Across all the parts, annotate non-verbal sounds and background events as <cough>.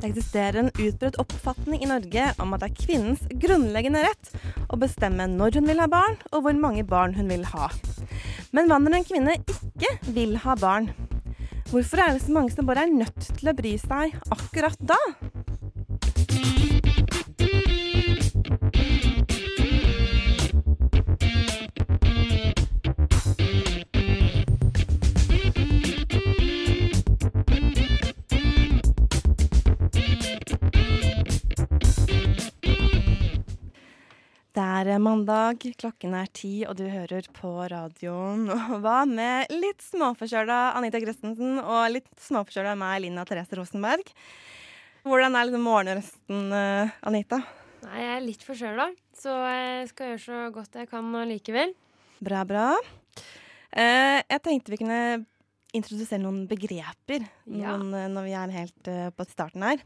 Det eksisterer en utbredt oppfatning i Norge om at det er kvinnens grunnleggende rett å bestemme når hun vil ha barn, og hvor mange barn hun vil ha. Men hva når en kvinne ikke vil ha barn? Hvorfor er det så mange som bare er nødt til å bry seg akkurat da? Er mandag, klokken er ti, og du hører på radioen <laughs> Hva med litt småforkjøla Anita Christensen og litt småforkjøla meg, Lina Therese Rosenberg. Hvordan er liksom morgenrøsten, eh, Anita? Nei, jeg er litt forkjøla, så jeg skal gjøre så godt jeg kan likevel. Bra, bra. Eh, jeg tenkte vi kunne introdusere noen begreper Ja. noen, eh, når vi er helt eh, på starten her.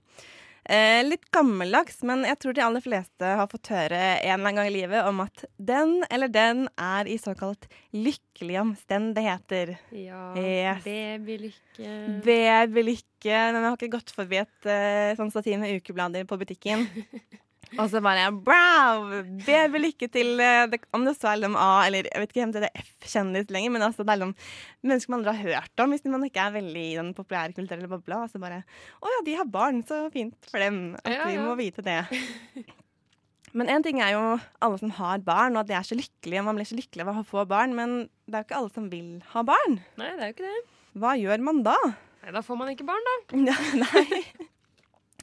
Eh, litt gammeldags, men jeg tror de aller fleste har fått høre en eller annen gang i livet om at den eller den er i såkalt lykkelige omstendigheter. Ja, Yes. babylykke Babylykke. Den har ikke gått forbi et eh, sånn stativ med ukeblader på butikken. <laughs> Og så bare wow! Til lykke det, Om det så er liksom A eller jeg vet ikke om det er F-kjendis lenger, men altså det er liksom mennesker man aldri har hørt om hvis man ikke er veldig i den populære kulturelle bobla. Og så bare Å ja, de har barn, så fint for dem at Ja, vi må vite det. Men én ting er jo alle som har barn, og at de er så lykkelige. Man blir så lykkelig av å få barn, men det er jo ikke alle som vil ha barn. Nei, det er jo ikke det. Hva gjør man da? Nei, Da får man ikke barn, da. <laughs> Ja, nei.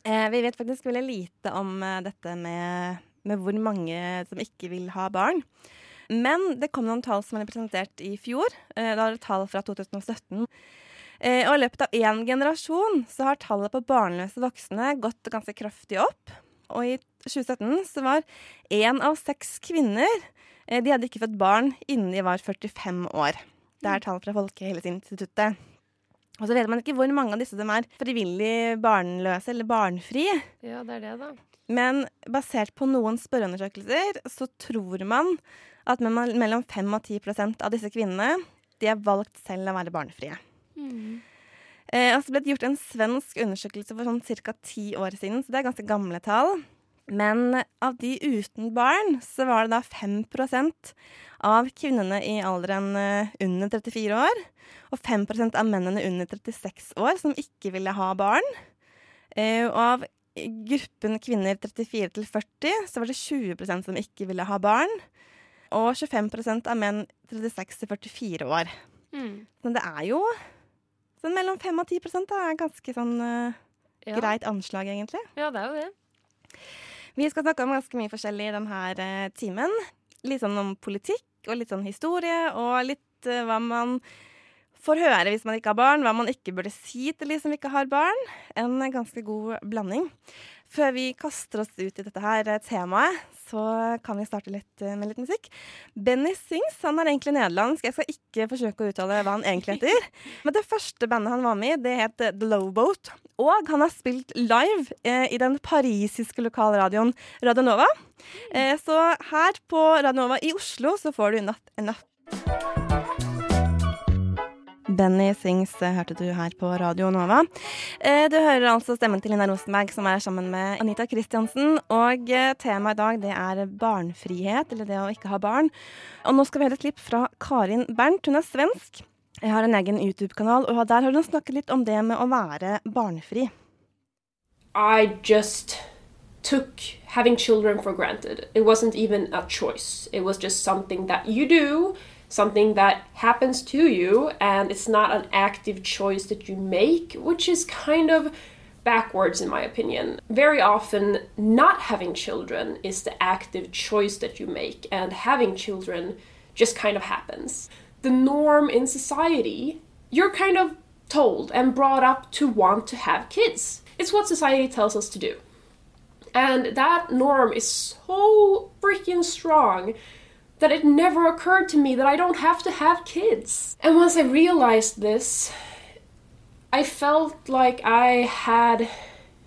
Eh, vi vet faktisk veldig lite om eh, dette med, med hvor mange som ikke vil ha barn. Men det kom noen tall som ble presentert i fjor. Eh, da var det tall fra 2017. Eh, og i løpet av én generasjon så har tallet på barnløse voksne gått ganske kraftig opp. Og i 2017 så var én av seks kvinner eh, de hadde ikke født barn innen de var 45 år. Det er tall fra Folkehelseinstituttet. Og så vet man ikke hvor mange av disse som er frivillig barnløse eller barnfri. Ja, det er det, da. Men basert på noen spørreundersøkelser så tror man at mellom 5 og 10% av disse kvinnene de har valgt selv å være barnefrie. Eh, og så ble det gjort en svensk undersøkelse for sånn ca. ti år siden, så det er ganske gamle tall. Men av de uten barn, så var det da 5% av kvinnene i alderen eh, under 34 år, og 5% av mennene under 36 år som ikke ville ha barn. Eh, og av gruppen kvinner 34 til 40, så var det 20% som ikke ville ha barn. Og 25% av menn 36 til 44 år. Mm. Så det er jo sånn mellom 5 og 10 da, er ganske sånn uh, Ja. greit anslag, egentlig. ja, det er jo det. Vi skal snakke om ganske mye forskjellig i denne eh, timen. Litt sånn om politikk, og litt sånn historie, og litt uh, hva man får høre hvis man ikke har barn, hva man ikke burde si til de som ikke har barn. En eh, ganske god blanding. Før vi kaster oss ut i dette her eh, temaet, så kan vi starte litt eh, med litt musikk. Benny Sings han er egentlig nederlandsk. Jeg skal ikke forsøke å uttale hva han egentlig heter. <laughs> Men det første bandet han var med i, det het The Lowboat. Og han har spilt live eh, i den parisiske lokalradioen Radio Nova. Eh, så her på Radio Nova i Oslo så får du natt en natt. Benny Sings eh, hørte du her på Radio Nova. Eh, du hører altså stemmen til Lina Rosenberg som er sammen med Anita Kristiansen. Og eh, temaet i dag det er barnfrihet, eller det å ikke ha barn. Og nå skal vi høre et klipp fra Karin Bernt. Hun er svensk. Jeg har en egen YouTube-kanal, og der har hun snakket litt om det med å være barnefri. I just took having children for granted. It wasn't even a choice. It was just something that you do, something that happens to you, and it's not an active choice that you make, which is kind of backwards in my opinion. Very often, not having children is the active choice that you make, and having children just kind of happens. The norm in society, you're kind of told and brought up to want to have kids. It's what society tells us to do. And that norm is so freaking strong that it never occurred to me that I don't have to have kids. And once I realized this, I felt like I had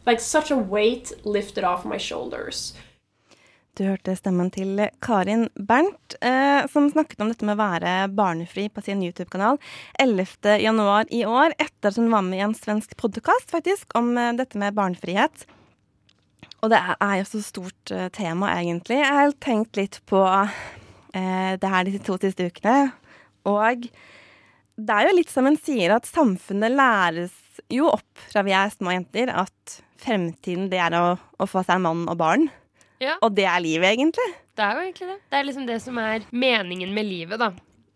like such a weight lifted off my shoulders. Du hørte stemmen til Karin Bernt, eh, som snakket om dette med å være barnefri på sin YouTube-kanal 11. januar i år, etter at hun var med i en svensk podkast faktisk, om eh, dette med barnefrihet. Og det er jo så stort eh, tema, egentlig. Jeg har tenkt litt på eh, det her de to siste ukene. Og det er jo litt som en sier, at samfunnet læres jo opp fra vi er små jenter, at fremtiden det er å, å få seg mann og barn. Ja. Og det er livet, egentlig. Det er jo egentlig det. Det er liksom det som er meningen med livet, da.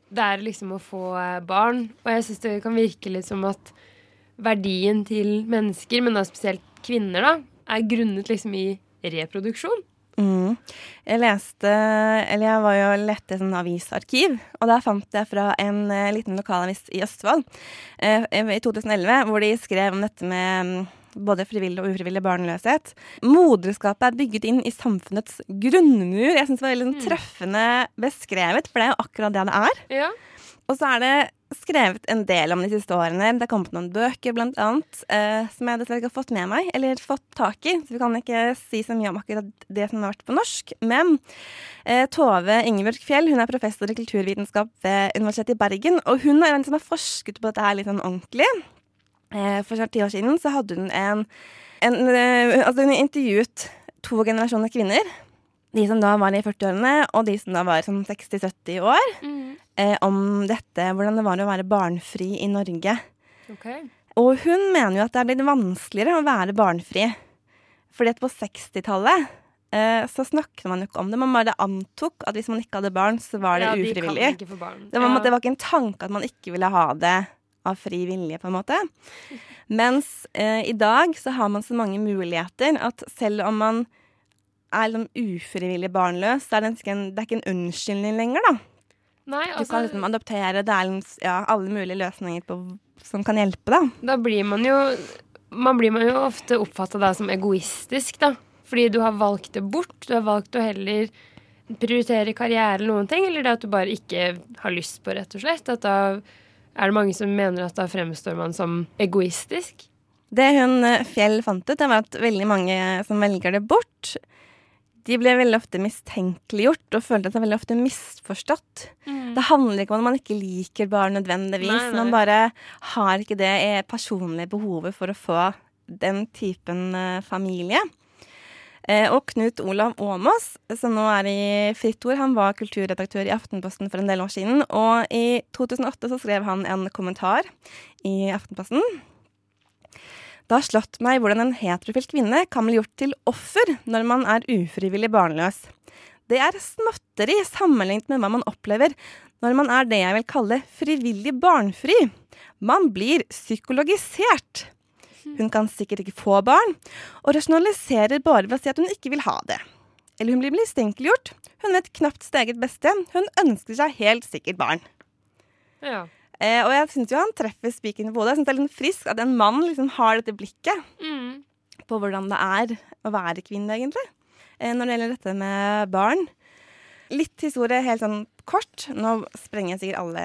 Det er liksom å få eh, barn. Og jeg syns det kan virke litt som at verdien til mennesker, men da spesielt kvinner, da, er grunnet liksom i reproduksjon. Mm. Jeg leste Eller jeg var jo lette i sånn avisarkiv, og der fant jeg fra en eh, liten lokalavis i Østfold eh, i 2011, hvor de skrev om dette med mm, både frivillig og ufrivillig barnløshet. Moderskapet er bygget inn i samfunnets grunnmur. Jeg syns det var veldig sånn treffende beskrevet, for det er jo akkurat det det er. Ja. Og så er det skrevet en del om de siste årene. Det er kommet noen bøker, blant annet, eh, som jeg dessverre ikke har fått med meg, eller fått tak i. Så vi kan ikke si så mye om akkurat det som har vært på norsk. Men eh, Tove Ingebjørg Fjell hun er professor i kulturvitenskap ved Universitetet i Bergen, og hun er den som har forsket på dette her litt sånn ordentlig. Eh, for snart ti år siden så hadde hun en, en eh, Altså, hun intervjuet to generasjoner kvinner. De som da var i 40-årene, og de som da var sånn 60-70 år. Eh, om dette, hvordan det var å være barnfri i Norge. Okay. Og hun mener jo at det er blitt vanskeligere å være barnfri. Fordi at på 60-tallet eh, så snakket man jo ikke om det. Man bare antok at hvis man ikke hadde barn, så var det ja, ufrivillig. barn. Det var, ja. det var ikke en tanke at man ikke ville ha det av fri vilje, på en måte. Mens eh, i dag så har man så mange muligheter at selv om man er liksom ufrivillig barnløs, så er det, ikke en, det er ikke en unnskyldning lenger, da. Nei, Du altså, kan liksom adoptere, det er liksom, ja, alle mulige løsninger på, som kan hjelpe, da. da blir man jo Man blir man jo ofte oppfatta som egoistisk, da. Fordi du har valgt det bort. Du har valgt å heller prioritere karriere eller noen ting, eller det at du bare ikke har lyst på, rett og slett. At da er det mange som mener at da fremstår man som egoistisk. Det hun eh, Fjell fant ut, det var at veldig mange som velger det bort, de ble veldig ofte mistenkeliggjort og følte seg veldig ofte misforstått. Det handler ikke om at man ikke liker barn nødvendigvis. Nei, nei. Man bare har ikke det personlige behovet for å få den typen eh, familie. Eh, og Knut Olav Åmås, som nå er i Fritt Ord, han var kulturredaktør i Aftenposten for en del år siden. Og i 2008 så skrev han en kommentar i Aftenposten. Det har slått meg hvordan en heterofil kvinne kan bli gjort til offer når man er ufrivillig barnløs. Det er småtteri sammenlignet med hva man opplever når man er det jeg vil kalle frivillig barnfri. Man blir psykologisert. Hun kan sikkert ikke få barn, og rasjonaliserer bare ved å si at hun ikke vil ha det. Eller hun blir mistenkeliggjort. Hun vet knapt sitt eget beste. Hun ønsker seg helt sikkert barn. Ja. Eh, og jeg syns jo han treffer spikeren på hodet. Jeg synes det er litt frisk at en mann liksom har dette blikket Mm. på hvordan det er å være kvinne, egentlig. Eh, når det gjelder dette med barn. Litt historie helt sånn kort. Nå sprenger jeg sikkert alle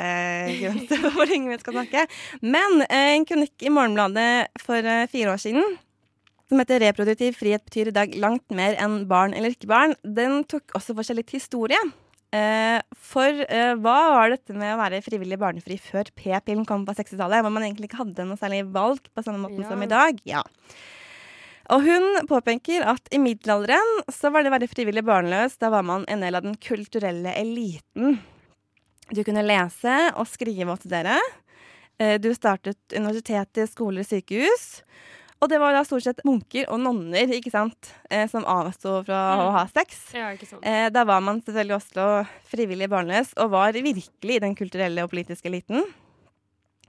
grenser for <laughs> hvor lenge vi skal snakke. Men eh, en kronikk i Morgenbladet for eh, fire år siden som heter 'Reproduktiv frihet betyr i dag langt mer enn barn eller ikke barn', den tok også for seg litt historie. Eh, for eh, hva var dette med å være frivillig barnefri før p-pillen kom på 60-tallet? Hvor man egentlig ikke hadde noe særlig valg på samme måten Ja. som i dag. Ja. Og hun påpeker at i middelalderen så var det å være frivillig barnløs, da var man en del av den kulturelle eliten. Du kunne lese og skrive og studere. Eh, Du startet universitetet, skoler, sykehus. Og det var da stort sett munker og nonner ikke sant, eh, som avsto fra å ha sex. ja, ikke sant. Eh, Da var man selvfølgelig også frivillig barnløs, og var virkelig i den kulturelle og politiske eliten.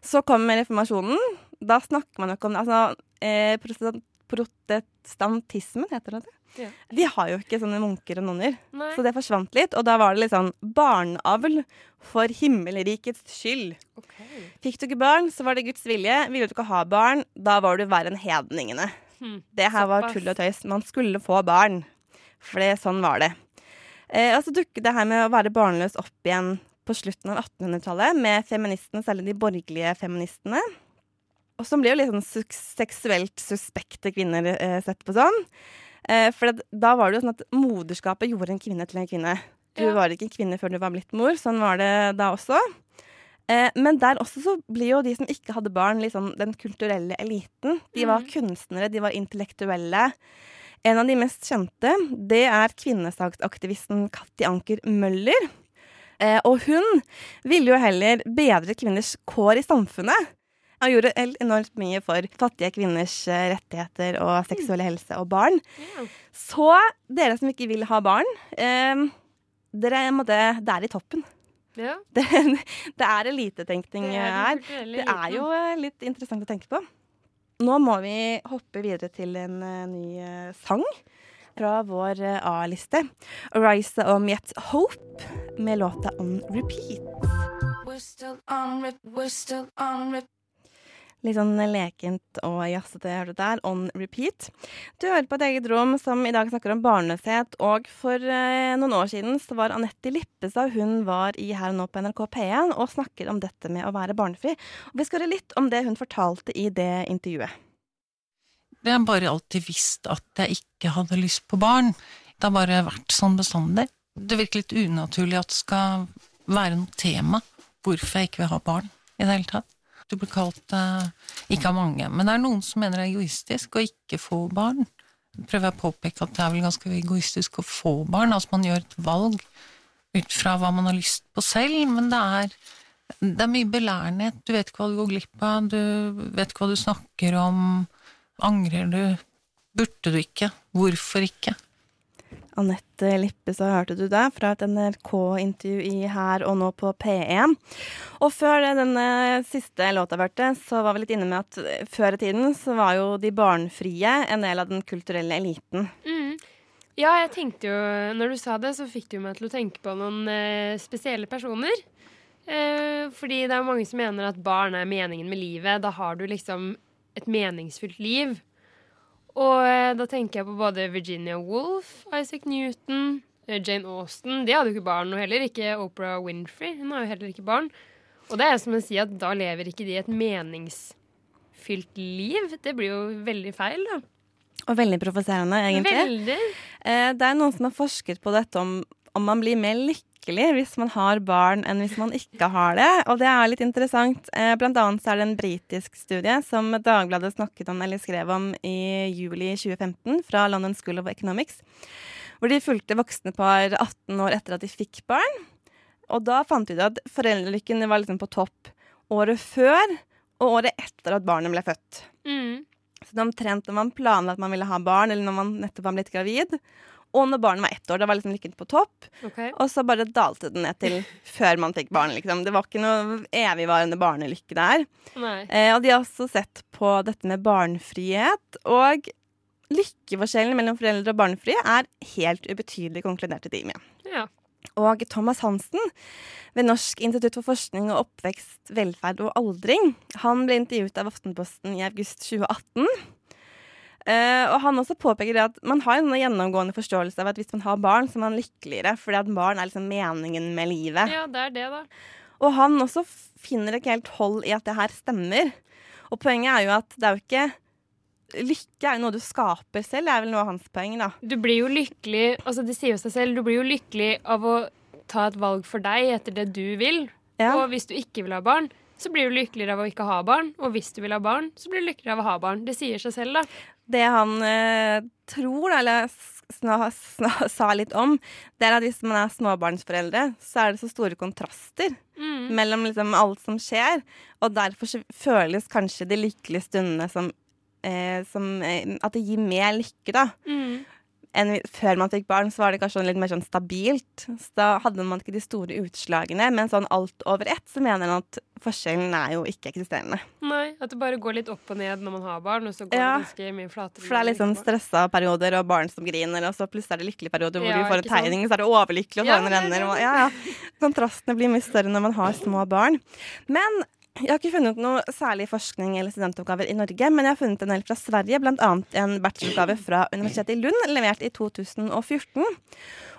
Så kom reformasjonen. Da snakker man jo ikke om. Altså, eh, protestantismen, heter det det? Ja. De har jo ikke sånne munker og nonner. Nei. Så det forsvant litt, og da var det litt sånn barneavl for himmelrikets skyld. Okay. Fikk du ikke barn, så var det Guds vilje. Ville du ikke ha barn, da var du verre enn hedningene. Hmm. Det her var tull og tøys. Man skulle få barn. For det, sånn var det. Eh, og så dukket det her med å være barnløs opp igjen på slutten av 1800-tallet, med feministene, særlig de borgerlige feministene. Og som blir jo litt sånn seksuelt suspekte kvinner eh, sett på sånn. Eh, for da var det jo sånn at moderskapet gjorde en kvinne til en kvinne. Du Ja. var ikke en kvinne før du var blitt mor. Sånn var det da også. Eh, men der også så blir jo de som ikke hadde barn, liksom den kulturelle eliten. De var kunstnere, de var intellektuelle. En av de mest kjente, det er kvinnesaksaktivisten Katti Anker Møller. Eh, og hun ville jo heller bedre kvinners kår i samfunnet. Og gjorde enormt mye for fattige kvinners eh, rettigheter og seksuelle helse og barn. Ja. Så dere som ikke vil ha barn, eh, dere måtte Det er i toppen. Ja, <laughs> Det, det er elitetenkning er her. Det er jo eh, litt interessant å tenke på. Nå må vi hoppe videre til en eh, ny sang fra vår A-liste. Arise og Yet Hope med låta On Repeat. We're still on rip, we're still on rip. Litt sånn lekent og jazzete hørte du der. On repeat. Du hører på et eget rom som i dag snakker om barnløshet. Og for eh, noen år siden så var Anette Lippestad hun var i Her og nå på NRK P1 og snakker om dette med å være barnefri. Og vi skal høre litt om det hun fortalte i det intervjuet. Jeg har bare alltid visst at jeg ikke hadde lyst på barn. Det har bare vært sånn bestandig. Det virker litt unaturlig at det skal være noe tema hvorfor jeg ikke vil ha barn i det hele tatt. Du blir kalt eh, ikke av mange, men det er noen som mener det er egoistisk å ikke få barn. Prøver jeg å påpeke at det er vel ganske egoistisk å få barn, altså man gjør et valg ut fra hva man har lyst på selv, men det er, det er mye belærenhet. Du vet ikke hva du går glipp av, du vet ikke hva du snakker om. Angrer du? Burde du ikke? Hvorfor ikke? Anette så hørte du det fra et NRK-intervju i Her og nå på P1. Og før denne siste låta hørte, så var vi litt inne med at før i tiden så var jo de barnfrie en del av den kulturelle eliten. Mm. Ja, jeg tenkte jo Når du sa det, så fikk jo meg til å tenke på noen eh, spesielle personer. Eh, fordi det er mange som mener at barn er meningen med livet. Da har du liksom et meningsfylt liv. Og eh, da tenker jeg på både Virginia Woolf, Isaac Newton, eh, Jane Austen. De hadde jo ikke barn, og heller ikke Oprah Winfrey. Hun har jo heller ikke barn. Og det er som å si at da lever ikke de et meningsfylt liv. Det blir jo veldig feil, da. Og veldig provoserende, egentlig. Veldig. Eh, det er noen som har forsket på dette om, om man blir mer lykkelig hvis man har barn enn hvis man ikke har det. Og det er litt interessant. Eh, blant annet så er det en britisk studie som Dagbladet snakket om eller skrev om i juli 2015 fra London School of Economics. Hvor de fulgte voksne par 18 år etter at de fikk barn. Og da fant de ut at foreldrelykken var liksom på topp året før og året etter at barnet ble født. Mm. Så det omtrent når man planla at man ville ha barn, eller når man nettopp var blitt gravid. Og når barnet var ett år. Da var liksom lykken på topp. Okay. Og så bare dalte den ned til før man fikk barn. liksom. Det var ikke noe evigvarende barnelykke der. Eh, og de har også sett på dette med barnefrihet. Og lykkeforskjellen mellom foreldre og barnefrie er helt ubetydelig, konkluderte de med. Ja. Og Thomas Hansen ved Norsk institutt for forskning og oppvekst, velferd og aldring. Han ble intervjuet av Aftenposten i august 2018. Eh, og han også påpeker det at man har en gjennomgående forståelse av at hvis man har barn, så er man lykkeligere, fordi at barn er liksom meningen med livet. ja, det er det, da. Og han også finner ikke helt hold i at det her stemmer. Og poenget er jo at det er jo ikke Lykke er jo noe du skaper selv, er vel noe av hans poeng, da. Du blir jo lykkelig Altså, det sier jo seg selv. Du blir jo lykkelig av å ta et valg for deg etter det du vil. Ja. Og hvis du ikke vil ha barn, så blir du lykkeligere av å ikke ha barn. Og hvis du vil ha barn, så blir du lykkeligere av å ha barn. Det sier seg selv, da. Det han eh, tror, eller sna, sna, <laughs> sa litt om, det er at hvis man er småbarnsforeldre, så er det så store kontraster Mm. mellom liksom alt som skjer. Og derfor føles kanskje de lykkelige stundene som, eh, som eh, At det gir mer lykke, da. Mm. Enn før man fikk barn, så var det kanskje litt mer sånn stabilt. Så da hadde man ikke de store utslagene. Men sånn alt over ett, så mener han at forskjellen er jo ikke-eksisterende. Nei, at det bare går litt opp og ned når man har barn, og så går Ja. det ganske mye flatere. For det er litt sånn stressa perioder og barn som griner, og så plutselig er det lykkelige perioder hvor Ja, du får en tegning, tegning, så er det overlykkelig og Ja, tårene er renner. og- Ja, ja. Kontrastene blir mye større når man har små barn. Men Jeg har ikke funnet noe særlig forskning eller studentoppgaver i Norge, men jeg har funnet en del fra Sverige, bl.a. en bacheloroppgave fra Universitetet i Lund, levert i 2014.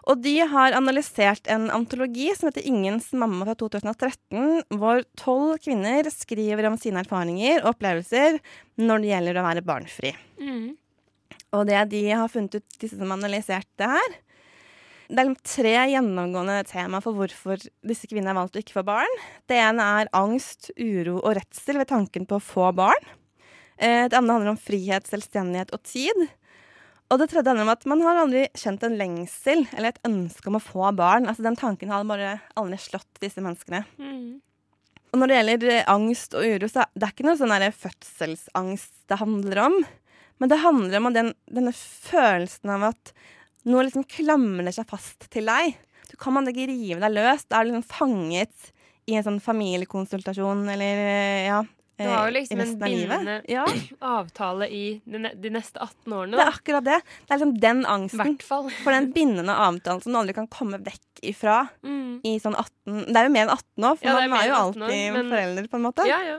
Og de har analysert en antologi som heter Ingens mamma fra 2013, hvor tolv kvinner skriver om sine erfaringer og opplevelser når det gjelder å være barnfri. Mm. Og det de har funnet ut, disse som har analysert det her Det er liksom tre gjennomgående tema for hvorfor disse kvinnene har valgt å ikke få barn. Det ene er angst, uro og redsel ved tanken på å få barn. Eh, Det andre handler om frihet, selvstendighet og tid. Og det tredje handler om at man har aldri kjent en lengsel eller et ønske om å få barn. Altså Den tanken har bare aldri slått disse menneskene. Mm. Og når det gjelder eh, angst og uro, så det er ikke noe sånn fødselsangst det handler om. Men det handler om den, denne følelsen av at noe liksom klamrer seg fast til deg. Du kan man ikke rive deg løs. Da er du liksom fanget i en sånn familiekonsultasjon eller eh, ja. Du har jo eh, liksom en av livet. bindende Ja, avtale i de, neste 18 årene. det er akkurat det. Det er liksom den angsten. hvert fall. For den bindende avtalen som du aldri kan komme vekk ifra Mm. i sånn 18 Det er jo mer enn 18 år, for Ja, er man er jo alltid år, men- forelder, på en måte. Ja, ja.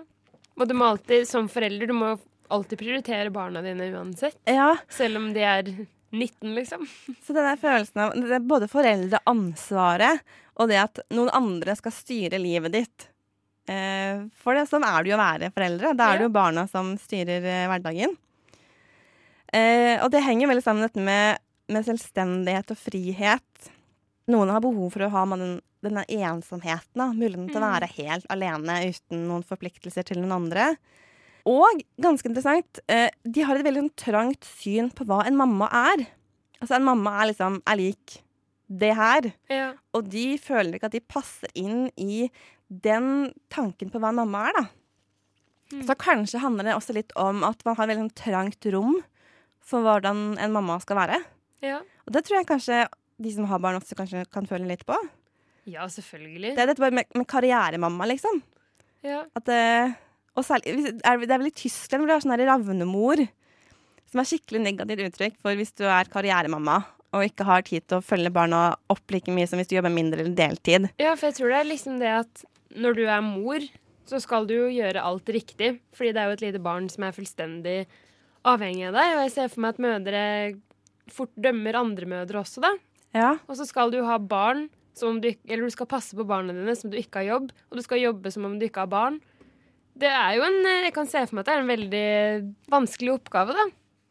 Og du må alltid, som forelder, du må alltid prioritere barna dine uansett. Ja, Selv om de er 19, liksom. <laughs> Så denne følelsen av det er både foreldreansvaret og det at noen andre skal styre livet ditt. Eh, for det, sånn er det jo å være foreldre. Da er det jo barna som styrer eh, hverdagen. Eh, og det henger veldig sammen dette med, med selvstendighet og frihet. Noen har behov for å ha den, denne ensomheten, da, muligheten til å være helt alene uten noen forpliktelser til noen andre. Og ganske interessant, eh, de har et veldig sånn trangt syn på hva en mamma er. Altså En mamma er liksom er lik det her. Ja. Og de føler ikke at de passer inn i den tanken på hva en mamma er, da. Så kanskje handler det også litt om at man har et veldig sånn trangt rom for hvordan en mamma skal være. Ja. Og det tror jeg kanskje de som har barn, også kanskje kan føle litt på. ja, selvfølgelig. Det er dette med, med karrieremamma, liksom. Ja. At det, og særlig, det er vel i Tyskland hvor det er sånn her ravnemor, som er skikkelig negativt uttrykk for hvis du er karrieremamma og ikke har tid til å følge barna opp like mye som hvis du jobber mindre eller deltid. ja, for jeg tror det er liksom det at når du er mor, så skal du jo gjøre alt riktig. Fordi det er jo et lite barn som er fullstendig avhengig av deg. Og jeg ser for meg at mødre fort dømmer andre mødre også, da. Ja, Og så skal du ha barn som du, Eller du skal passe på barna dine som du ikke har jobb. Og du skal jobbe som om du ikke har barn. Det er jo en Jeg kan se for meg at det er en veldig vanskelig oppgave, da.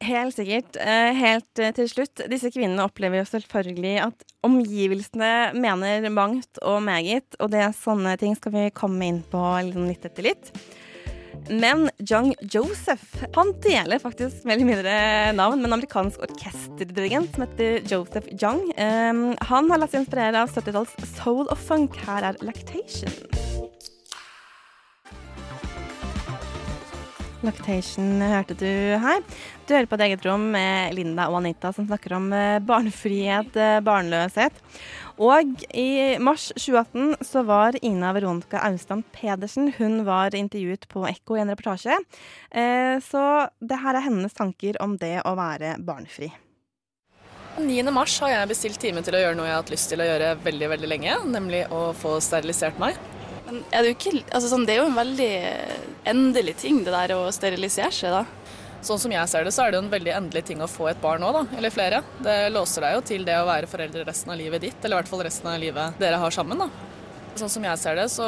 helt sikkert. Eh, Helt eh, til slutt, disse kvinnene opplever jo selvfølgelig at omgivelsene mener mangt og meget, og det er sånne ting skal vi komme inn på liksom litt etter litt. Men Jung Joseph han deler faktisk mer eller mindre navn med en amerikansk orkesterdirigent som heter Joseph Jung. Um, han har latt seg inspirere av 70-talls soul og funk. Her er Lactation. Lactation hørte du her. Du hører på et eget rom med Linda og Anita som snakker om eh, barnefrihet, eh, barnløshet. Og i mars 2018 så var Ina Veronica Ausland Pedersen Hun var intervjuet på Ekko i en reportasje. Eh, Så det her er hennes tanker om det å være barnefri. 9. mars har jeg bestilt time til å gjøre noe jeg har hatt lyst til å gjøre veldig veldig lenge, nemlig å få sterilisert meg. Men er det, jo ikke, altså sånn, det er jo en veldig endelig ting, det der å sterilisere seg, da. Sånn som jeg ser det, så er det jo en veldig endelig ting å få et barn nå, da, eller flere. Det låser deg jo til det å være foreldre resten av livet ditt, eller i hvert fall resten av livet dere har sammen, da. Sånn som jeg ser det, så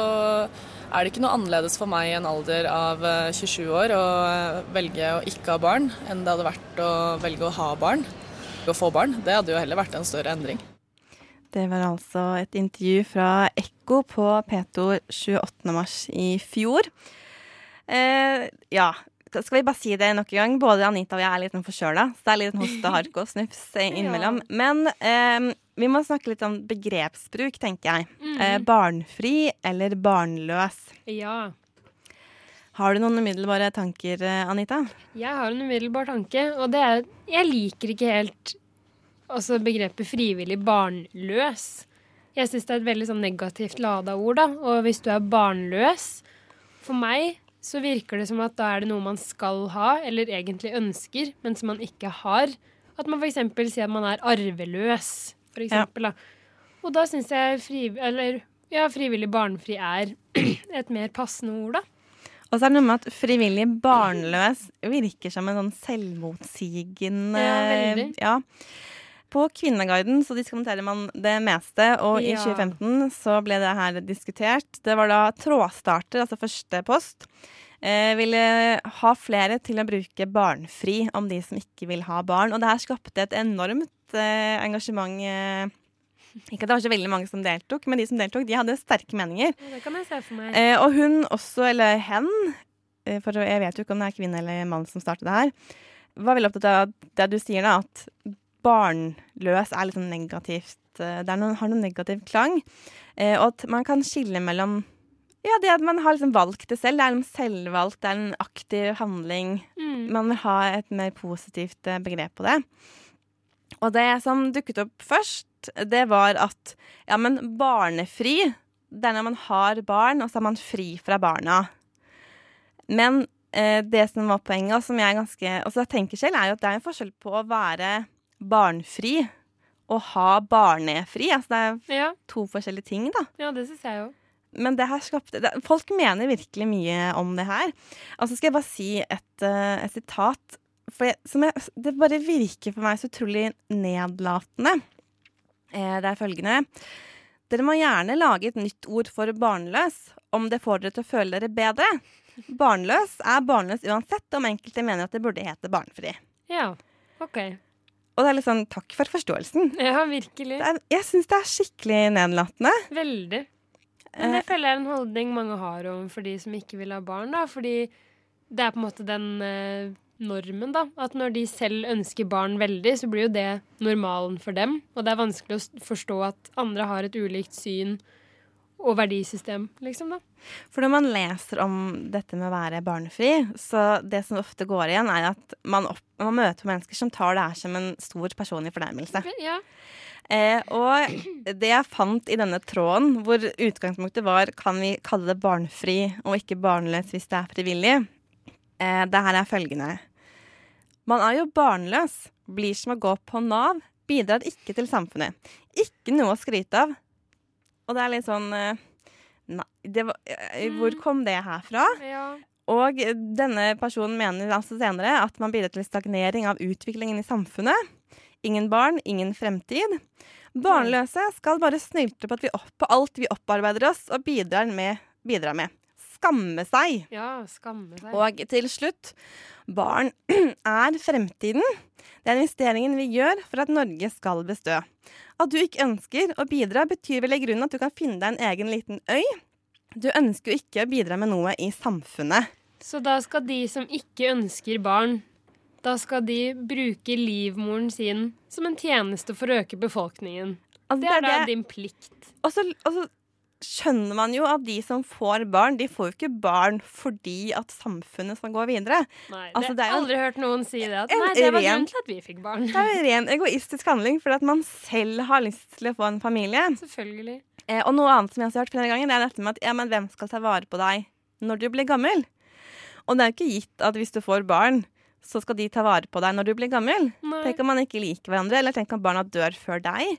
er det ikke noe annerledes for meg i en alder av eh, 27 år å eh, velge å ikke ha barn, enn det hadde vært å velge å ha barn. Å få barn, det hadde jo heller vært en større endring. Det var altså et intervju fra Ekko på P2 28. mars i fjor. Eh, ja, skal vi bare si det nok en gang? Både Anita og jeg er litt sånn forkjøla, så det er litt hoste, hark og snufs <laughs> innimellom. Men eh, vi må snakke litt om begrepsbruk, tenker jeg. Eh, barnfri eller barnløs. Ja. Har du noen umiddelbare tanker, eh, Anita? Jeg har en umiddelbar tanke, og det er Jeg liker ikke helt altså begrepet frivillig barnløs. Jeg syns det er et veldig sånn negativt lada ord, da. Og hvis du er barnløs For meg så virker det som at da er det noe man skal ha, eller egentlig ønsker, men som man ikke har. At man f.eks. sier at man er arveløs, for eksempel. Da. Og da syns jeg fri, eller, ja, frivillig barnefri er <clears throat> et mer passende ord, da. Og så er det noe med at frivillig barnløs virker som en sånn selvmotsigende Ja, veldig. Ja. På Kvinneguiden så diskuterer man det meste, og i 2015 så ble det her diskutert. Det var da Trådstarter, altså første post, eh, ville ha flere til å bruke barnfri om de som ikke vil ha barn. Og det her skapte et enormt eh, engasjement. Eh, ikke at det var så veldig mange som deltok, men de som deltok, de hadde sterke meninger. Det kan jeg se for meg. Eh, og hun også, eller hen, eh, for jeg vet jo ikke om det er kvinne eller mann som startet det her, var veldig opptatt av det du sier da, at barnløs er litt sånn negativt. eh, Det er noen, har noen negativ klang. Eh, og at man kan skille mellom ja, det at man har liksom valgt det selv. Det er en selvvalgt, det er en aktiv handling. Mm. Man vil ha et mer positivt eh, begrep på det. Og det som dukket opp først, det var at ja, men barnefri, det er når man har barn, og så er man fri fra barna. Men eh, det som var poenget, og som jeg ganske også jeg tenker selv, er jo at det er en forskjell på å være barnfri og ha barnefri. Altså det er Ja, to forskjellige ting, da. ja, det syns jeg jo. Men det her skapte det, Folk mener virkelig mye om det her. Og så skal jeg bare si et, eh, et sitat. For jeg, som jeg, det bare virker for meg så utrolig nedlatende. Eh, det er følgende. Dere må gjerne lage et nytt ord for barnløs om det får dere til å føle dere bedre. Barnløs er barnløs uansett om enkelte mener at det burde hete barnefri. Ja, OK. Og det er litt sånn takk for forståelsen. Ja, virkelig. Det er, jeg syns det er skikkelig nedlatende. Veldig. Men det føler jeg er en holdning mange har overfor de som ikke vil ha barn. da, Fordi det er på en måte den eh, normen, da. At når de selv ønsker barn veldig, så blir jo det normalen for dem. Og det er vanskelig å forstå at andre har et ulikt syn og verdisystem, liksom, da. For når man leser om dette med å være barnefri, så det som ofte går igjen, er at man, opp, man møter mennesker som tar det her som en stor personlig fornærmelse. Ja. Eh, og det jeg fant i denne tråden, hvor utgangspunktet var kan vi kalle det barnefri og ikke barnløs hvis det er frivillig, eh, det her er følgende. Man er jo barnløs, blir som å gå på Nav, bidrar ikke til samfunnet. Ikke noe å skryte av. Og det er litt sånn eh, Nei, det var, eh, hvor kom det herfra? ja. Og denne personen mener altså senere at man bidrar til stagnering av utviklingen i samfunnet. Ingen barn, ingen fremtid. Barnløse skal bare snylte på, vi opp, på alt vi opparbeider oss og bidrar med. Bidrar med. Skamme seg. Ja, skamme seg. Og til slutt barn <clears throat> er fremtiden. Det er investeringen vi gjør for at Norge skal bestå. At du ikke ønsker å bidra, betyr vel i grunnen at du kan finne deg en egen liten øy. Du ønsker jo ikke å bidra med noe i samfunnet. Så da skal de som ikke ønsker barn, da skal de bruke livmoren sin som en tjeneste for å øke befolkningen. Altså, Det er da din plikt. Og så, og så skjønner man jo at de som får barn, de får jo ikke barn fordi at samfunnet skal gå videre. Nei, Altså, det det er har jo- aldri hørt noen si det. At, nei, det var grunnen til at vi fikk barn. Det er jo ren egoistisk handling fordi at man selv har lyst til å få en familie. Selvfølgelig. Eh, og noe annet som jeg også har hørt flere ganger, det er dette med at ja, men hvem skal ta vare på deg når du blir gammel? Og det er jo ikke gitt at hvis du får barn, så skal de ta vare på deg når du blir gammel. Nei. Tenk om man ikke liker hverandre, eller tenk om barna dør før deg.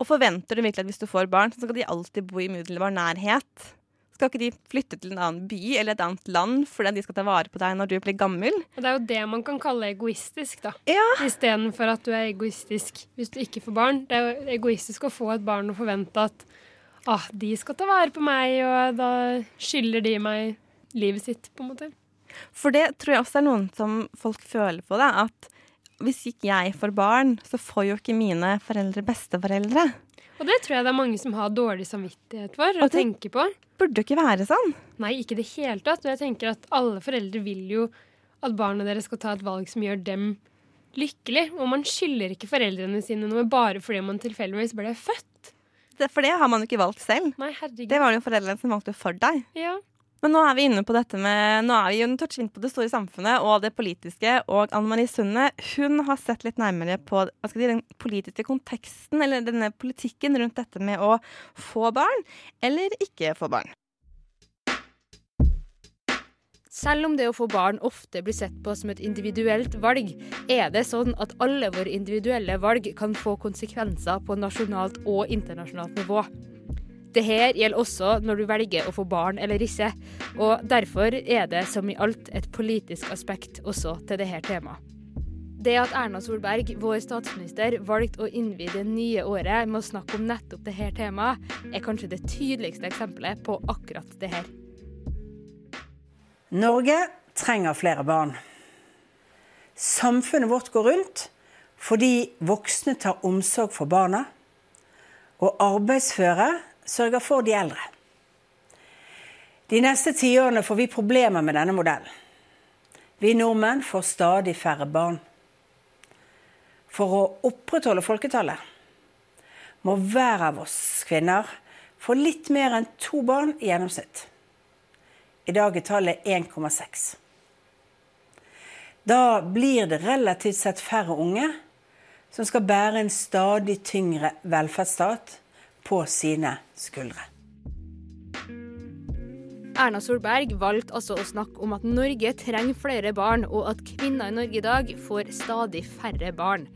Og forventer du virkelig at hvis du får barn, så skal de alltid bo i umiddelbar nærhet? Skal ikke de flytte til en annen by eller et annet land fordi de skal ta vare på deg når du blir gammel? Og det er jo det man kan kalle egoistisk, da. Ja. Istedenfor at du er egoistisk hvis du ikke får barn. Det er jo egoistisk å få et barn og forvente at ah, de skal ta vare på meg, og da skylder de meg livet sitt, på en måte. For det tror jeg også er noen som folk føler på, da. At hvis ikke jeg får barn, så får jo ikke mine foreldre besteforeldre. Og det tror jeg det er mange som har dårlig samvittighet for å Og det- tenke på. Burde jo ikke være sånn. Nei, ikke i det hele tatt. Og jeg tenker at alle foreldre vil jo at barna deres skal ta et valg som gjør dem lykkelig. Og man skylder ikke foreldrene sine noe bare fordi man tilfeldigvis ble født. Det, for det har man jo ikke valgt selv. Nei, herregud. Det var det jo foreldrene som valgte for deg. Ja. Men nå er vi inne på dette med Nå er vi jo toucher inn på det store samfunnet og det politiske. Og Anne Marie Sunde hun har sett litt nærmere på si, den politiske konteksten, eller denne politikken rundt dette med å få barn eller ikke få barn. Selv om det å få barn ofte blir sett på som et individuelt valg, er det sånn at alle våre individuelle valg kan få konsekvenser på nasjonalt og internasjonalt nivå. Det her gjelder også når du velger å få barn eller ikke, og derfor er det som i alt et politisk aspekt også til dette temaet. Det at Erna Solberg, vår statsminister, valgte å innvie det nye året med å snakke om nettopp dette temaet, er kanskje det tydeligste eksempelet på akkurat det her. Norge trenger flere barn. Samfunnet vårt går rundt fordi voksne tar omsorg for barna, og arbeidsføre sørger for de eldre. De neste tiårene får vi problemer med denne modellen. Vi nordmenn får stadig færre barn. For å opprettholde folketallet må hver av oss kvinner få litt mer enn to barn i gjennomsnitt. I dag er tallet 1,6. Da blir det relativt sett færre unge som skal bære en stadig tyngre velferdsstat på sine skuldre. Erna Solberg valgte altså å snakke om at Norge trenger flere barn, og at kvinner i Norge i dag får stadig færre barn.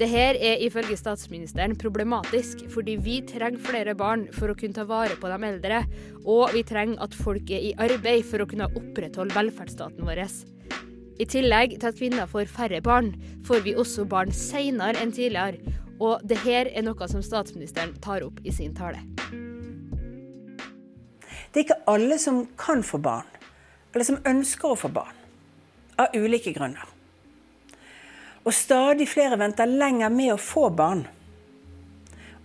Dette er ifølge statsministeren problematisk, fordi vi trenger flere barn for å kunne ta vare på de eldre, og vi trenger at folk er i arbeid for å kunne opprettholde velferdsstaten vår. I tillegg til at kvinner får færre barn, får vi også barn senere enn tidligere, og det her er noe som statsministeren tar opp i sin tale. Det er ikke alle som kan få barn, eller som ønsker å få barn. Av ulike grunner. Og stadig flere venter lenger med å få barn.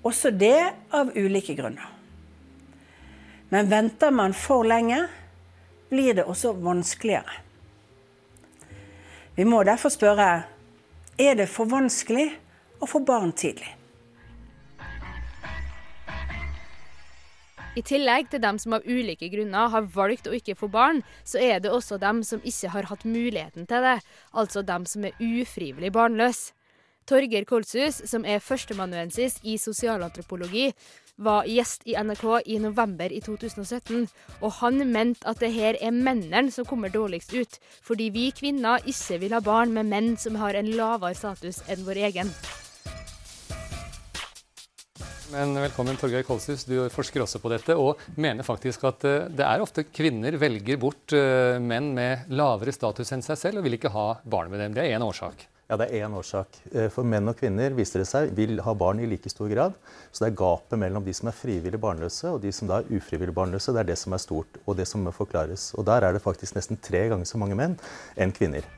Også det av ulike grunner. Men venter man for lenge, blir det også vanskeligere. Vi må derfor spørre er det for vanskelig å få barn tidlig. I tillegg til dem som av ulike grunner har valgt å ikke få barn, så er det også dem som ikke har hatt muligheten til det, altså dem som er ufrivillig barnløse. Torgeir Kolshus, som er førsteamanuensis i sosialantropologi, var gjest i NRK i november i 2017, og han mente at det her er mennene som kommer dårligst ut, fordi vi kvinner ikke vil ha barn med menn som har en lavere status enn vår egen. Men velkommen, Torgeir Kolshus. Du forsker også på dette og mener faktisk at eh, det er ofte kvinner velger bort eh, menn med lavere status enn seg selv og vil ikke ha barn med dem. Det er én årsak. Ja, det er én årsak. Eh, for menn og kvinner viser det seg, vil ha barn i like stor grad. Så det er gapet mellom de som er frivillig barnløse og de som da er ufrivillig barnløse, det er det som er stort, og det som må forklares. Og der er det faktisk nesten tre ganger så mange menn enn kvinner.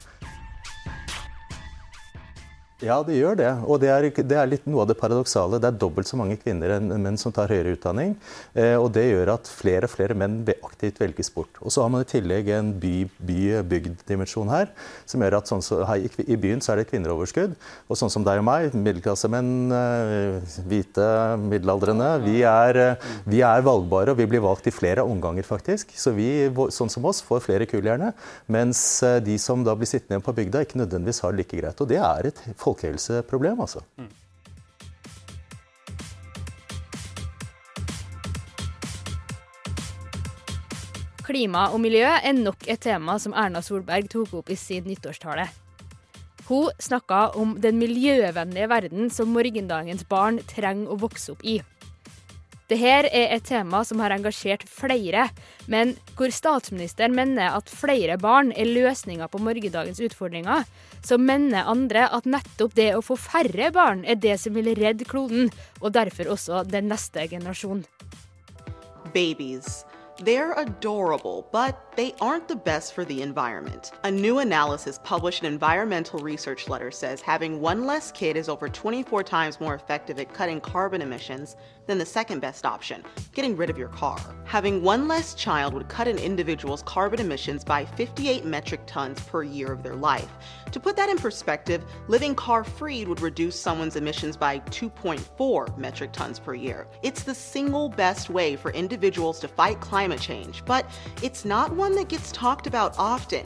Ja, det gjør det. Og det er, det er, litt noe av det paradoksale. Det er dobbelt så mange kvinner enn menn som tar høyere utdanning. Eh, og det gjør at flere og flere menn aktivt velges bort. Og så har man i tillegg en by-bygd-dimensjon her, som gjør at sånn så, her, i byen så er det kvinneroverskudd. Og sånn som deg og meg, middelklassemenn, eh, hvite, middelaldrende, vi er, eh, vi er, valgbare, og vi blir valgt i flere omganger, faktisk. Så vi, sånn som oss, får flere kuljern. Mens de som da blir sittende igjen på bygda, ikke nødvendigvis har det like greit. Og det er et folkehelseproblem, altså. Mm. Klima og miljø er nok et tema som Erna Solberg tok opp i sin nyttårstale. Hun snakka om den miljøvennlige verden som morgendagens barn trenger å vokse opp i. Dette er et tema som har engasjert flere, men hvor statsministeren mener at flere barn er løsninga på morgendagens utfordringer, så mener andre at nettopp det å få færre barn er det som vil redde kloden, og derfor også den neste generasjonen. Babies. They're adorable, but they aren't the best for the environment. A new analysis published in Environmental Research Letter says having one less kid is over 24 times more effective at cutting carbon emissions than the second best option, getting rid of your car. Having one less child would cut an individual's carbon emissions by 58 metric tons per year of their life. To put that in perspective, living car free would reduce someone's emissions by 2.4 metric tons per year. It's the single best way for individuals to fight climate change, but it's not one that gets talked about often.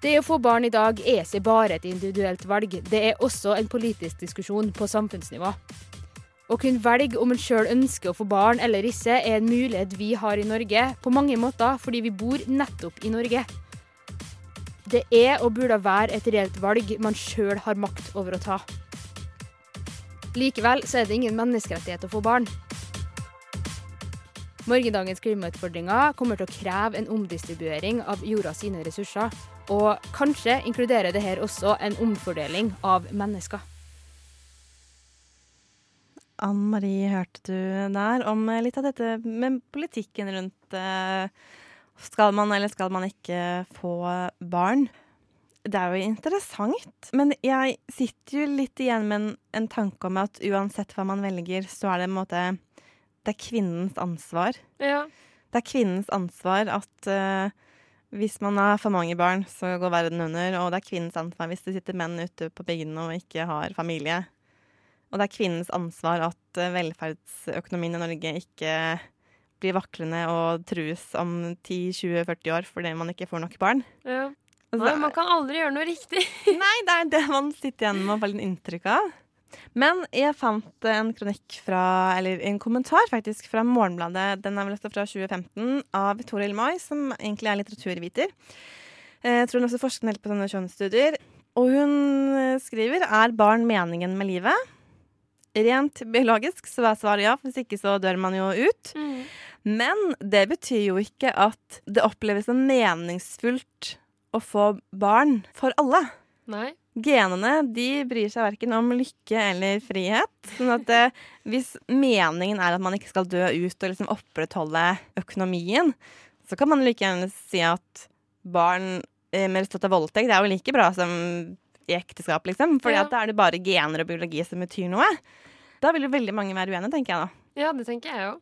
Det å få barn i dag er ikke bare et individuelt valg, det er også en politisk diskusjon på samfunnsnivå. Å kunne velge om en sjøl ønsker å få barn eller ikke, er en mulighet vi har i Norge, på mange måter fordi vi bor nettopp i Norge. Det er og burde være et reelt valg man sjøl har makt over å ta. Likevel så er det ingen menneskerettighet å få barn. Morgendagens klimautfordringer kommer til å kreve en omdistribuering av jorda sine ressurser. Og kanskje inkluderer det her også en omfordeling av mennesker. Ann Marie hørte du der om litt av dette med politikken rundt eh, skal man eller skal man ikke få barn. Det er jo interessant, men jeg sitter jo litt igjen med en, en tanke om at uansett hva man velger, så er det en måte Det er kvinnens ansvar. Ja. Det er kvinnens ansvar at uh, hvis man har for mange barn, så går verden under. Og det er kvinnens ansvar hvis det sitter menn ute på bygdene og ikke har familie. Og det er kvinnens ansvar at eh, velferdsøkonomien i Norge ikke blir vaklende og trues om 10-20-40 år fordi man ikke får nok barn. Ja. Nei, man kan aldri gjøre noe riktig. Nei, det er det man sitter igjen med og får litt inntrykk av. Men jeg fant en kronikk fra, eller en kommentar faktisk, fra Morgenbladet. Den er vel også fra 2015, av Victoria Ilmai, som egentlig er litteraturviter. Eh, Jeg tror hun også forsker helt på sånne kjønnsstudier. Og hun eh, skriver er barn meningen med livet. Rent biologisk så er svaret ja, hvis ikke så dør man jo ut. Men det betyr jo ikke at det oppleves som meningsfullt å få barn for alle. Nei. Genene de bryr seg verken om lykke eller frihet. Sånn at eh, hvis meningen er at man ikke skal dø ut og liksom opprettholde økonomien, så kan man like gjerne si at barn eh, med resultat av voldtekt det er jo like bra som i ekteskap, liksom. Fordi Ja. da er det bare gener og biologi som betyr noe. Da vil jo veldig mange være uenige, tenker jeg da. Ja, det tenker jeg òg.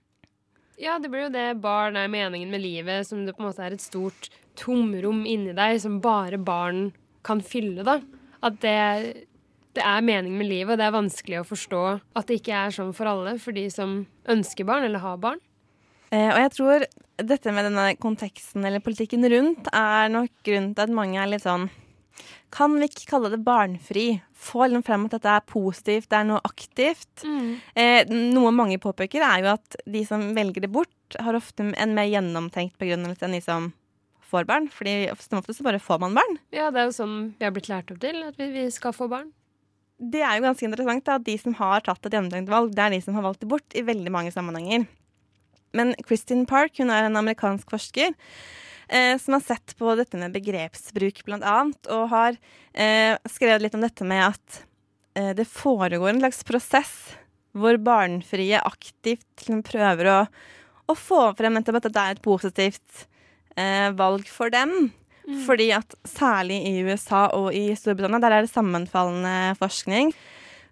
Ja, det blir jo det barn er meningen med livet, som det på en måte er et stort tomrom inni deg som bare barn kan fylle, da. At det, det er mening med livet, og det er vanskelig å forstå at det ikke er sånn for alle, for de som ønsker barn eller har barn. Eh, og jeg tror dette med denne konteksten eller politikken rundt er nok grunnen til at mange er litt sånn Kan vi ikke kalle det barnfri? Få liksom frem at dette er positivt, det er noe aktivt. Eh, noe mange påpeker, er jo at de som velger det bort, har ofte en mer gjennomtenkt begrunnelse enn de som får barn. Fordi som ofte så bare får man barn. Ja, det er jo sånn vi har blitt lært opp til, at vi, vi skal få barn. Det er jo ganske interessant da, at de som har tatt et gjennomtenkt valg, det er de som har valgt det bort i veldig mange sammenhenger. Men Kristin Park hun er en amerikansk forsker eh, som har sett på dette med begrepsbruk blant annet, og har eh, skrevet litt om dette med at eh, det foregår en slags prosess hvor barnfrie aktivt liksom prøver å, å få frem at dette er et positivt eh, valg for dem. Fordi at særlig i USA og i Storbritannia, der er det sammenfallende forskning,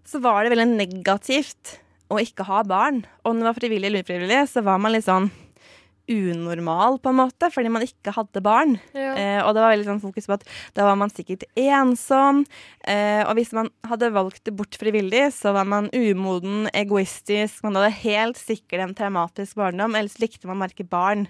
så var det veldig negativt å ikke ha barn. Og om det var frivillig eller ufrivillig, så var man litt sånn unormal, på en måte, fordi man ikke hadde barn. Ja. Eh, og det var veldig sånn fokus på at da var man sikkert ensom. Eh, og hvis man hadde valgt det bort frivillig, så var man umoden, egoistisk. Man hadde helt sikkert en traumatisk barndom, ellers likte man å merke barn.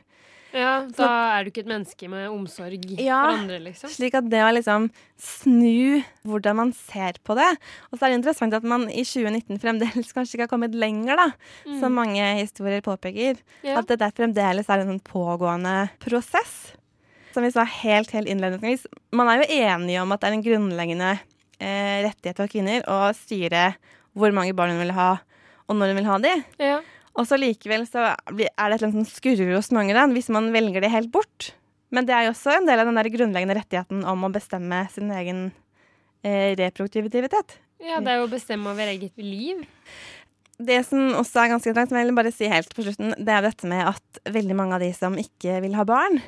Ja, Da er du ikke et menneske med omsorg Ja, for andre, liksom. Slik at det å liksom snu hvordan man ser på det. Og så er det interessant at man i 2019 fremdeles <laughs> kanskje ikke har kommet lenger, da. Mm. Som mange historier påpeker. Ja. At det der fremdeles er en sånn pågående prosess. Som vi sa helt, helt innledningsvis, man er jo enige om at det er en grunnleggende eh, rettighet for kvinner å styre hvor mange barn hun vil ha, og når hun vil ha de. Ja. Og så likevel så er det et eller annet som skurrer hos mange da, hvis man velger det helt bort. Men det er jo også en del av den der grunnleggende rettigheten om å bestemme sin egen eh, reproduktivitet. ja, det er jo å bestemme over eget liv. Det som også er ganske interessant, som jeg vil bare si helt på slutten, det er dette med at veldig mange av de som ikke vil ha barn,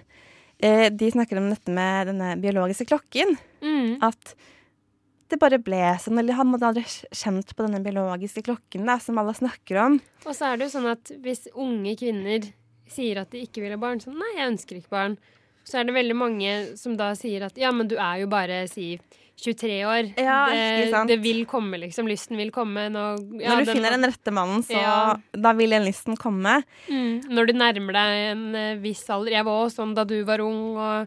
eh, de snakker om dette med denne biologiske klokken. Mm. At det bare ble sånn, eller han hadde aldri kjent på denne biologiske klokken da, som alle snakker om. Og så er det jo sånn at hvis unge kvinner sier at de ikke vil ha barn, sånn nei, jeg ønsker ikke barn, så er det veldig mange som da sier at ja, men du er jo bare, si 23 år. Ja, det, det vil komme, liksom. Lysten vil komme. Når, ja, Når du den- finner den rette mannen, så Ja. da vil den lysten komme. Mm, når du nærmer deg en eh, viss alder Jeg var også sånn da du var ung, og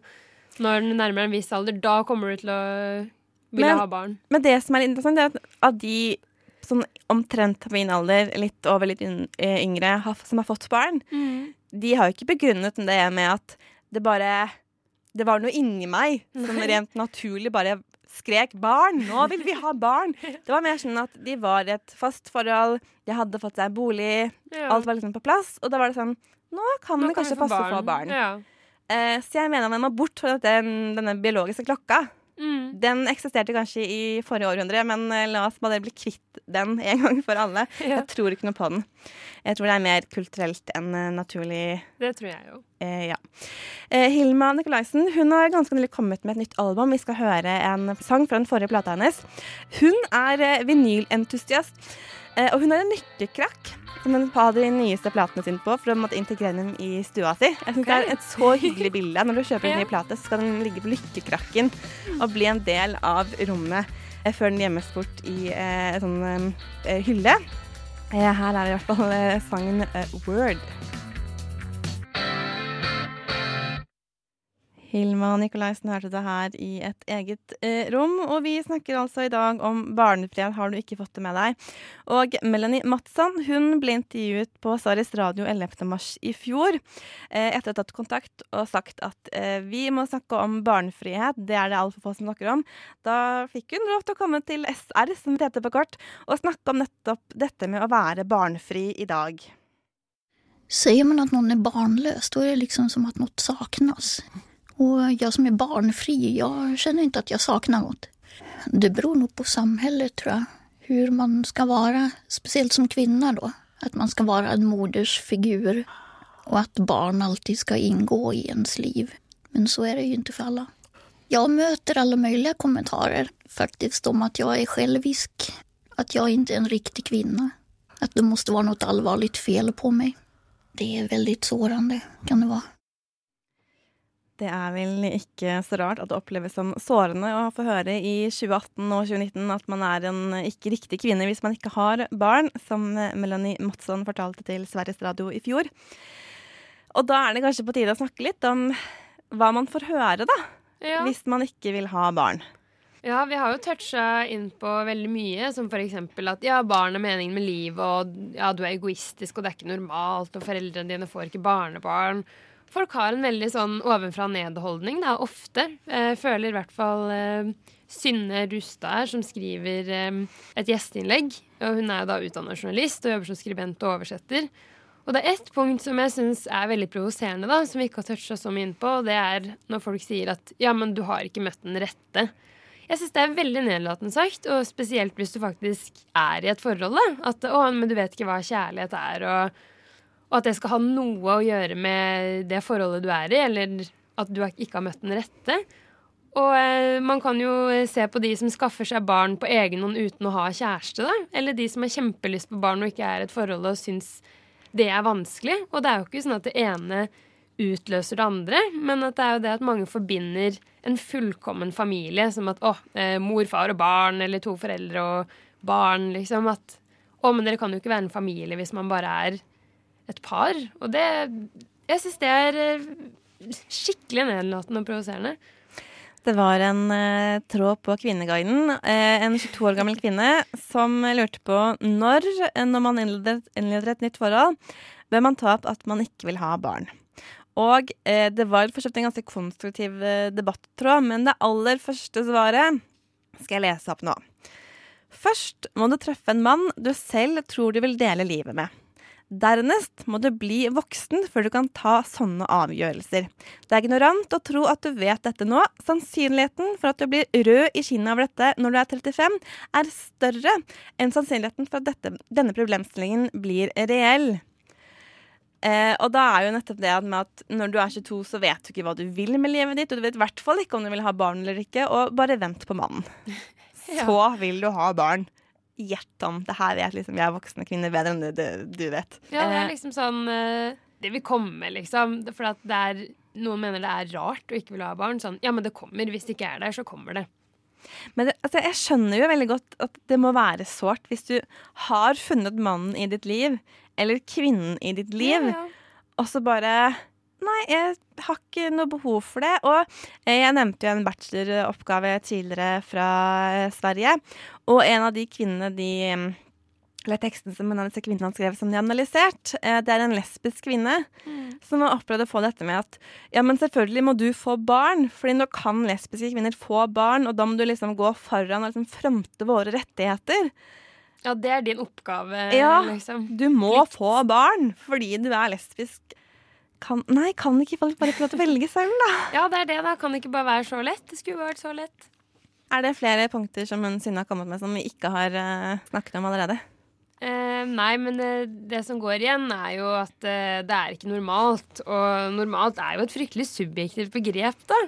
når du nærmer deg en viss alder, da kommer du til å ville Men- ha barn. Men det som er interessant, er at av de sånn omtrent på min alder, litt over litt eh, yngre, som har fått barn, Mm. de har jo ikke begrunnet det med at det bare Det var noe inni meg som rent naturlig bare skrek 'barn', nå vil vi ha barn. <laughs> Det var mer sånn at de var i et fast forhold, de hadde fått seg bolig, Ja. alt var liksom på plass. Og da var det sånn Nå kan Nå det kan kanskje få passe å få barn. barn. Ja. Eh, så jeg mener man må bort fra den, denne biologiske klokka. Mm. Den eksisterte kanskje i forrige århundre, men eh, la oss bare bli kvitt den <laughs> en gang for alle. Jeg tror ikke noe på den. Jeg tror det er mer kulturelt enn eh, naturlig. Det tror jeg jo. Eh, ja. Eh, Hilma Nikolaisen hun har ganske nylig kommet med et nytt album. Vi skal høre en sang fra den forrige plata hennes. Hun er eh, vinylentusiast, og hun har en lykkekrakk som hun har de nyeste platene sine på for å måtte integrere dem i stua si. Jeg synes Det er et så hyggelig bilde. Når du kjøper en <laughs> ny plate, så skal den ligge på lykkekrakken og bli en del av rommet eh, før den gjemmes bort i eh, sånn eh, hylle. Eh, her er i hvert fall eh, sangen eh, 'Word'. Hilma Nikolaisen hørte det her i et eget eh, rom, og vi snakker altså i dag om barnefrihet, har du ikke fått det med deg. Og Melanie Matsson hun ble intervjuet på Saris Radio 11. mars i fjor, eh, etter å ha tatt kontakt og sagt at eh, vi må snakke om barnefrihet, det er det altfor få som snakker om. Da fikk hun lov til å komme til SR, som det heter på kort, og snakke om nettopp dette med å være barnefri i dag. Sier man at noen er barnløs, da er det liksom som at noe saknas. Och jag som är barnfri, jag känner inte att jag saknar något. Det beror nog på samhället, tror jag. Hur man ska vara, speciellt som kvinna då. Att man ska vara en modersfigur och att barn alltid ska ingå i ens liv. Men så är det ju inte för alla. Jag möter alla möjliga kommentarer faktiskt om att jag är självisk, att jag inte är en riktig kvinna, att det måste vara något allvarligt fel på mig. Det är väldigt sårande, kan det vara. Det er vel ikke så rart at det oppleves som sårende å få høre i 2018 og 2019 at man er en ikke riktig kvinne hvis man ikke har barn, som Melanie Mottsson fortalte til Sveriges Radio i fjor. Og da er det kanskje på tide å snakke litt om hva man får høre, da. Ja. Hvis man ikke vil ha barn. Ja, vi har jo toucha inn på veldig mye, som eksempel at ja, barn er meningen med livet, og ja, du er egoistisk, og det er ikke normalt, og foreldrene dine får ikke barnebarn. Folk har en veldig sånn ovenfra ned-holdning, da, ofte. Eh, føler i hvert fall eh, Synne Rustad her, som skriver eh, et gjesteinnlegg. Og hun er jo da utdannet journalist og jobber som skribent og oversetter. Og det er ett punkt som jeg syns er veldig provoserende, da, som vi ikke har toucha så mye inn på. og Det er når folk sier at ja, men du har ikke møtt den rette. Jeg syns det er veldig nedlatende sagt, og spesielt hvis du faktisk er i et forhold. da. At å, men du vet ikke hva kjærlighet er, og, og at det skal ha noe å gjøre med det forholdet du er i, eller at du ikke har møtt den rette. Og eh, man kan jo se på de som skaffer seg barn på egen hånd uten å ha kjæreste, da. Eller de som har kjempelyst på barn og ikke er i et forhold og syns det er vanskelig. Og det er jo ikke sånn at det ene utløser det andre, men at det er jo det at mange forbinder en fullkommen familie som at å, eh, mor, far og barn, eller to foreldre og barn, liksom. At å, men dere kan jo ikke være en familie hvis man bare er et par. Og det Jeg syns det er eh, skikkelig nedlatende og provoserende. Det var en eh, tråd på Kvinneguiden. Eh, en 22 år gammel kvinne som lurte på når, eh, når man innleder, innleder et nytt forhold, bør man ta opp at man ikke vil ha barn. Og eh, det var for så en ganske konstruktiv eh, debattråd, men det aller første svaret skal jeg lese opp nå. Først må du treffe en mann du selv tror du vil dele livet med. Dernest må du bli voksen før du kan ta sånne avgjørelser. Det er ignorant å tro at du vet dette nå. Sannsynligheten for at du blir rød i kinnet av dette når du er 35, er større enn sannsynligheten for at dette, denne problemstillingen blir reell. Eh, og da er jo nettopp det med at når du er 22, så vet du ikke hva du vil med livet ditt, og du vet i hvert fall ikke om du vil ha barn eller ikke, og bare vent på mannen. <laughs> Så vil du ha barn. Gjett om. Det her vet liksom jeg voksne kvinner bedre enn du, du vet. Ja, det Eh, er liksom sånn eh, Det vil komme, liksom. For at det er Noen mener det er rart å ikke vil ha barn. Sånn, ja, men det kommer. Hvis det ikke er der, så kommer det. Men det, altså, jeg skjønner jo veldig godt at det må være sårt hvis du har funnet mannen i ditt liv, eller kvinnen i ditt liv, Ja, ja. og så bare Nei, jeg har ikke noe behov for det. Og eh, jeg nevnte jo en bacheloroppgave tidligere fra eh, Sverige, og en av de kvinnene de mm, eller teksten som disse kvinnene skrev som de har analysert, eh, det er en lesbisk kvinne som har opplevd å få dette med at ja, men selvfølgelig må du få barn, fordi nå kan lesbiske kvinner få barn, og da må du liksom gå foran og liksom fronte våre rettigheter. Ja, det er din oppgave, Ja, liksom. du må få barn fordi du er lesbisk. Kan, nei, kan ikke folk bare få lov til å velge selv, da? <laughs> Ja, det er det, da. Kan det ikke bare være så lett? Det skulle vært så lett. Er det flere punkter som hun Synne har kommet med som vi ikke har uh, snakket om allerede? Eh, nei, men det, det som går igjen, er jo at eh, det er ikke normalt. Og normalt er jo et fryktelig subjektivt begrep, da.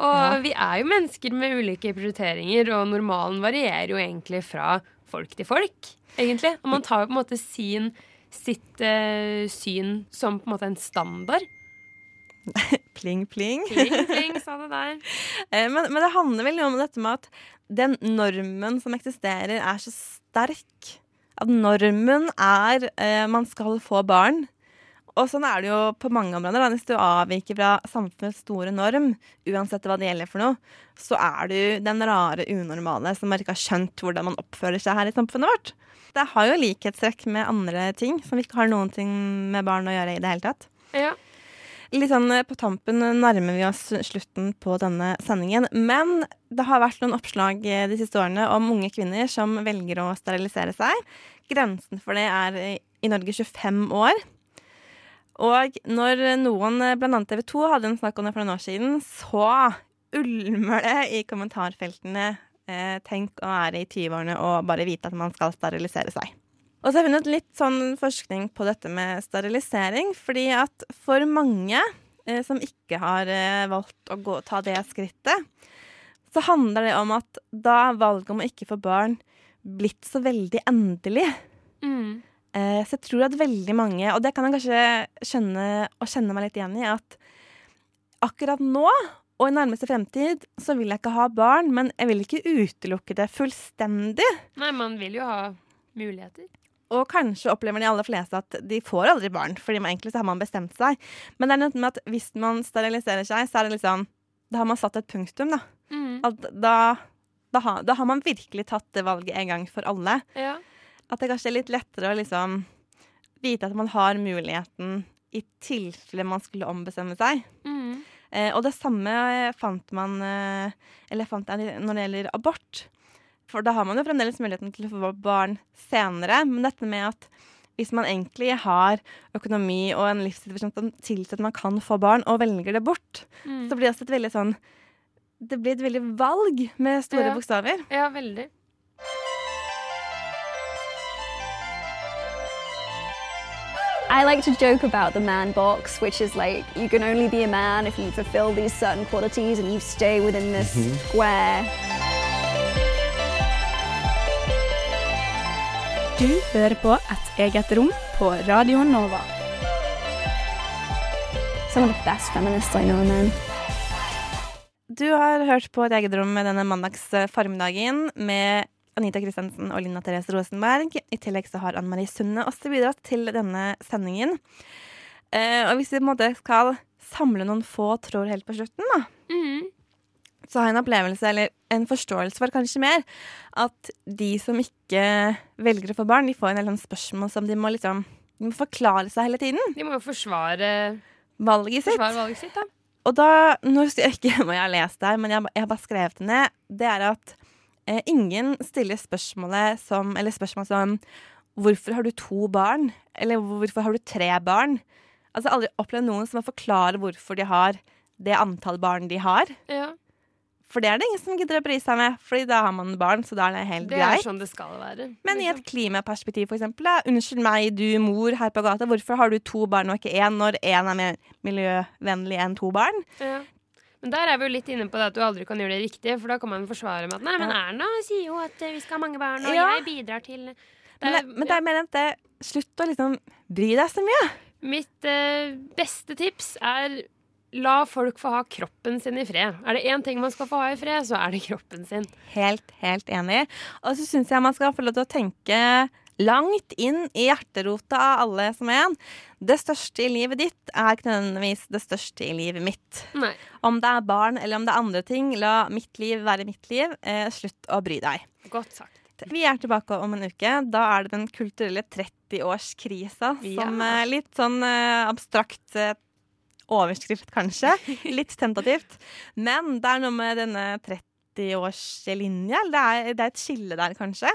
Og Ja. vi er jo mennesker med ulike prioriteringer, og normalen varierer jo egentlig fra folk til folk, egentlig. Og man tar jo på en måte sin, sitt eh, syn som på en måte en standard. <laughs> Pling, pling. Pling, pling, <laughs> sa det der. Eh, Men, men det handler vel om dette med at den normen som eksisterer, er så sterk. At normen er eh, man skal få barn. Og sånn er det jo på mange områder. Da. Hvis du avviker fra samfunnets store norm, uansett hva det gjelder for noe, så er du den rare unormale som ikke har skjønt hvordan man oppfører seg her i samfunnet vårt. Det har jo likhetstrekk med andre ting som ikke har noen ting med barn å gjøre i det hele tatt. Ja. Litt sånn eh, på tampen nærmer vi oss slutten på denne sendingen. Men det har vært noen oppslag eh, de siste årene om unge kvinner som velger å sterilisere seg. Grensen for det er eh, i Norge 25 år. Og når noen, bl.a. blant annet TV 2, hadde en snakk om det for noen år siden, så ulmer det i kommentarfeltene eh, Tenk å være i 20-årene og bare vite at man skal sterilisere seg. Og så har jeg funnet litt sånn forskning på dette med sterilisering, fordi at for mange eh, som ikke har eh, valgt å gå, ta det skrittet, så handler det om at da valget om å ikke få barn blitt så veldig endelig. Mm. Eh, så jeg tror at veldig mange, og det kan jeg kanskje skjønne og kjenne meg litt igjen i, at akkurat nå og i nærmeste fremtid så vil jeg ikke ha barn, men jeg vil ikke utelukke det fullstendig. Nei, man vil jo ha muligheter. Og kanskje opplever de aller fleste at de får aldri barn, fordi man egentlig så har man bestemt seg. Men det er noe med at hvis man steriliserer seg, så er det liksom Da har man satt et punktum, da. Mm. At da, da, har, da har man virkelig tatt det valget en gang for alle. Ja. At det kanskje er litt lettere å liksom vite at man har muligheten i tilfelle man skulle ombestemme seg. Mm. Eh, og det samme fant man eh, Eller fant jeg når det gjelder abort. For da har man jo fremdeles muligheten til å få barn senere. Men dette med at hvis man egentlig har økonomi og en livssituasjon som tilsier at man kan få barn, og velger det bort, Mm. så blir det også et veldig sånn Det blir et veldig valg med store Ja. bokstaver. Ja, veldig. I like to joke about the man box, which is like you can only be a man if you fulfill these certain qualities and you stay within this Mhm. square. Du hører på Et eget rom på Radio Nova. Some of the best feminists I know, man. Du har hørt på et eget rom med denne mandags formiddagen med Anita Kristiansen og Linda Therese Rosenberg. I tillegg så har Anne Marie Sunde også bidratt til denne sendingen. Eh, og hvis vi på en måte skal samle noen få tråder helt på slutten, da, så har jeg en opplevelse, eller en forståelse for kanskje mer, at de som ikke velger å få barn, de får en del annen spørsmål som de må liksom de må forklare seg hele tiden. De må jo forsvare valget sitt. Forsvare valget sitt, da. Og da, nå husker jeg ikke hva jeg har lest der, men jeg, jeg har bare skrevet det ned. Det er at eh, ingen stiller spørsmålet som Eller spørsmål som Hvorfor har du to barn? Eller hvorfor har du tre barn? Altså jeg har aldri opplevd noen som må forklare hvorfor de har det antall barn de har. Ja. For det er det ingen som gidder å bry seg med, Fordi da har man barn, så da er det helt Det er greit. sånn det skal være. Men i et klimaperspektiv, for eksempel. Da. Unnskyld meg, du mor her på gata. Hvorfor har du to barn og ikke én, når én er mer miljøvennlig enn to barn? Ja. Men der er vi jo litt inne på det at du aldri kan gjøre det riktig, for da kan man forsvare med at nei, men Erna sier jo at eh, vi skal ha mange barn, og Ja. jeg bidrar til Men det, men det er mer enn det. Slutt å liksom bry deg så mye. Mitt eh, beste tips er la folk få ha kroppen sin i fred. Er det én ting man skal få ha i fred, så er det kroppen sin. Helt, helt enig. Og så syns jeg man skal få lov til å tenke langt inn i hjerterota av alle som er en. Det største i livet ditt er ikke nødvendigvis det største i livet mitt. Nei. Om det er barn eller om det er andre ting, la mitt liv være mitt liv. Eh, slutt å bry deg. Godt sagt. Vi er tilbake om en uke. Da er det den kulturelle 30-årskrisa som eh, litt sånn eh, abstrakt eh, overskrift, kanskje. <laughs> Litt tentativt. Men det er noe med denne 30-årslinja. Det, det er et skille der, kanskje.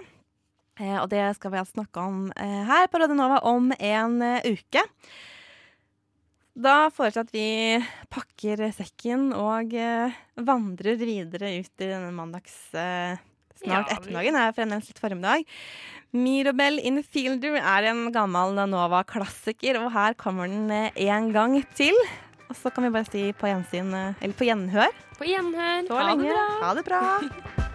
Eh, og det skal vi altså snakke om eh, her på Radionova om en eh, uke. Da foreslår jeg at vi pakker sekken og vandrer videre ut i denne mandags snart Ja, ettermiddagen. Er fremdeles litt formiddag. Mirabel in Fielder er en gammel Nova-klassiker, og her kommer den en gang til. Og så kan vi bare si på gjensyn, eller på gjenhør. På gjenhør. Ha det bra. Ha det bra. <laughs>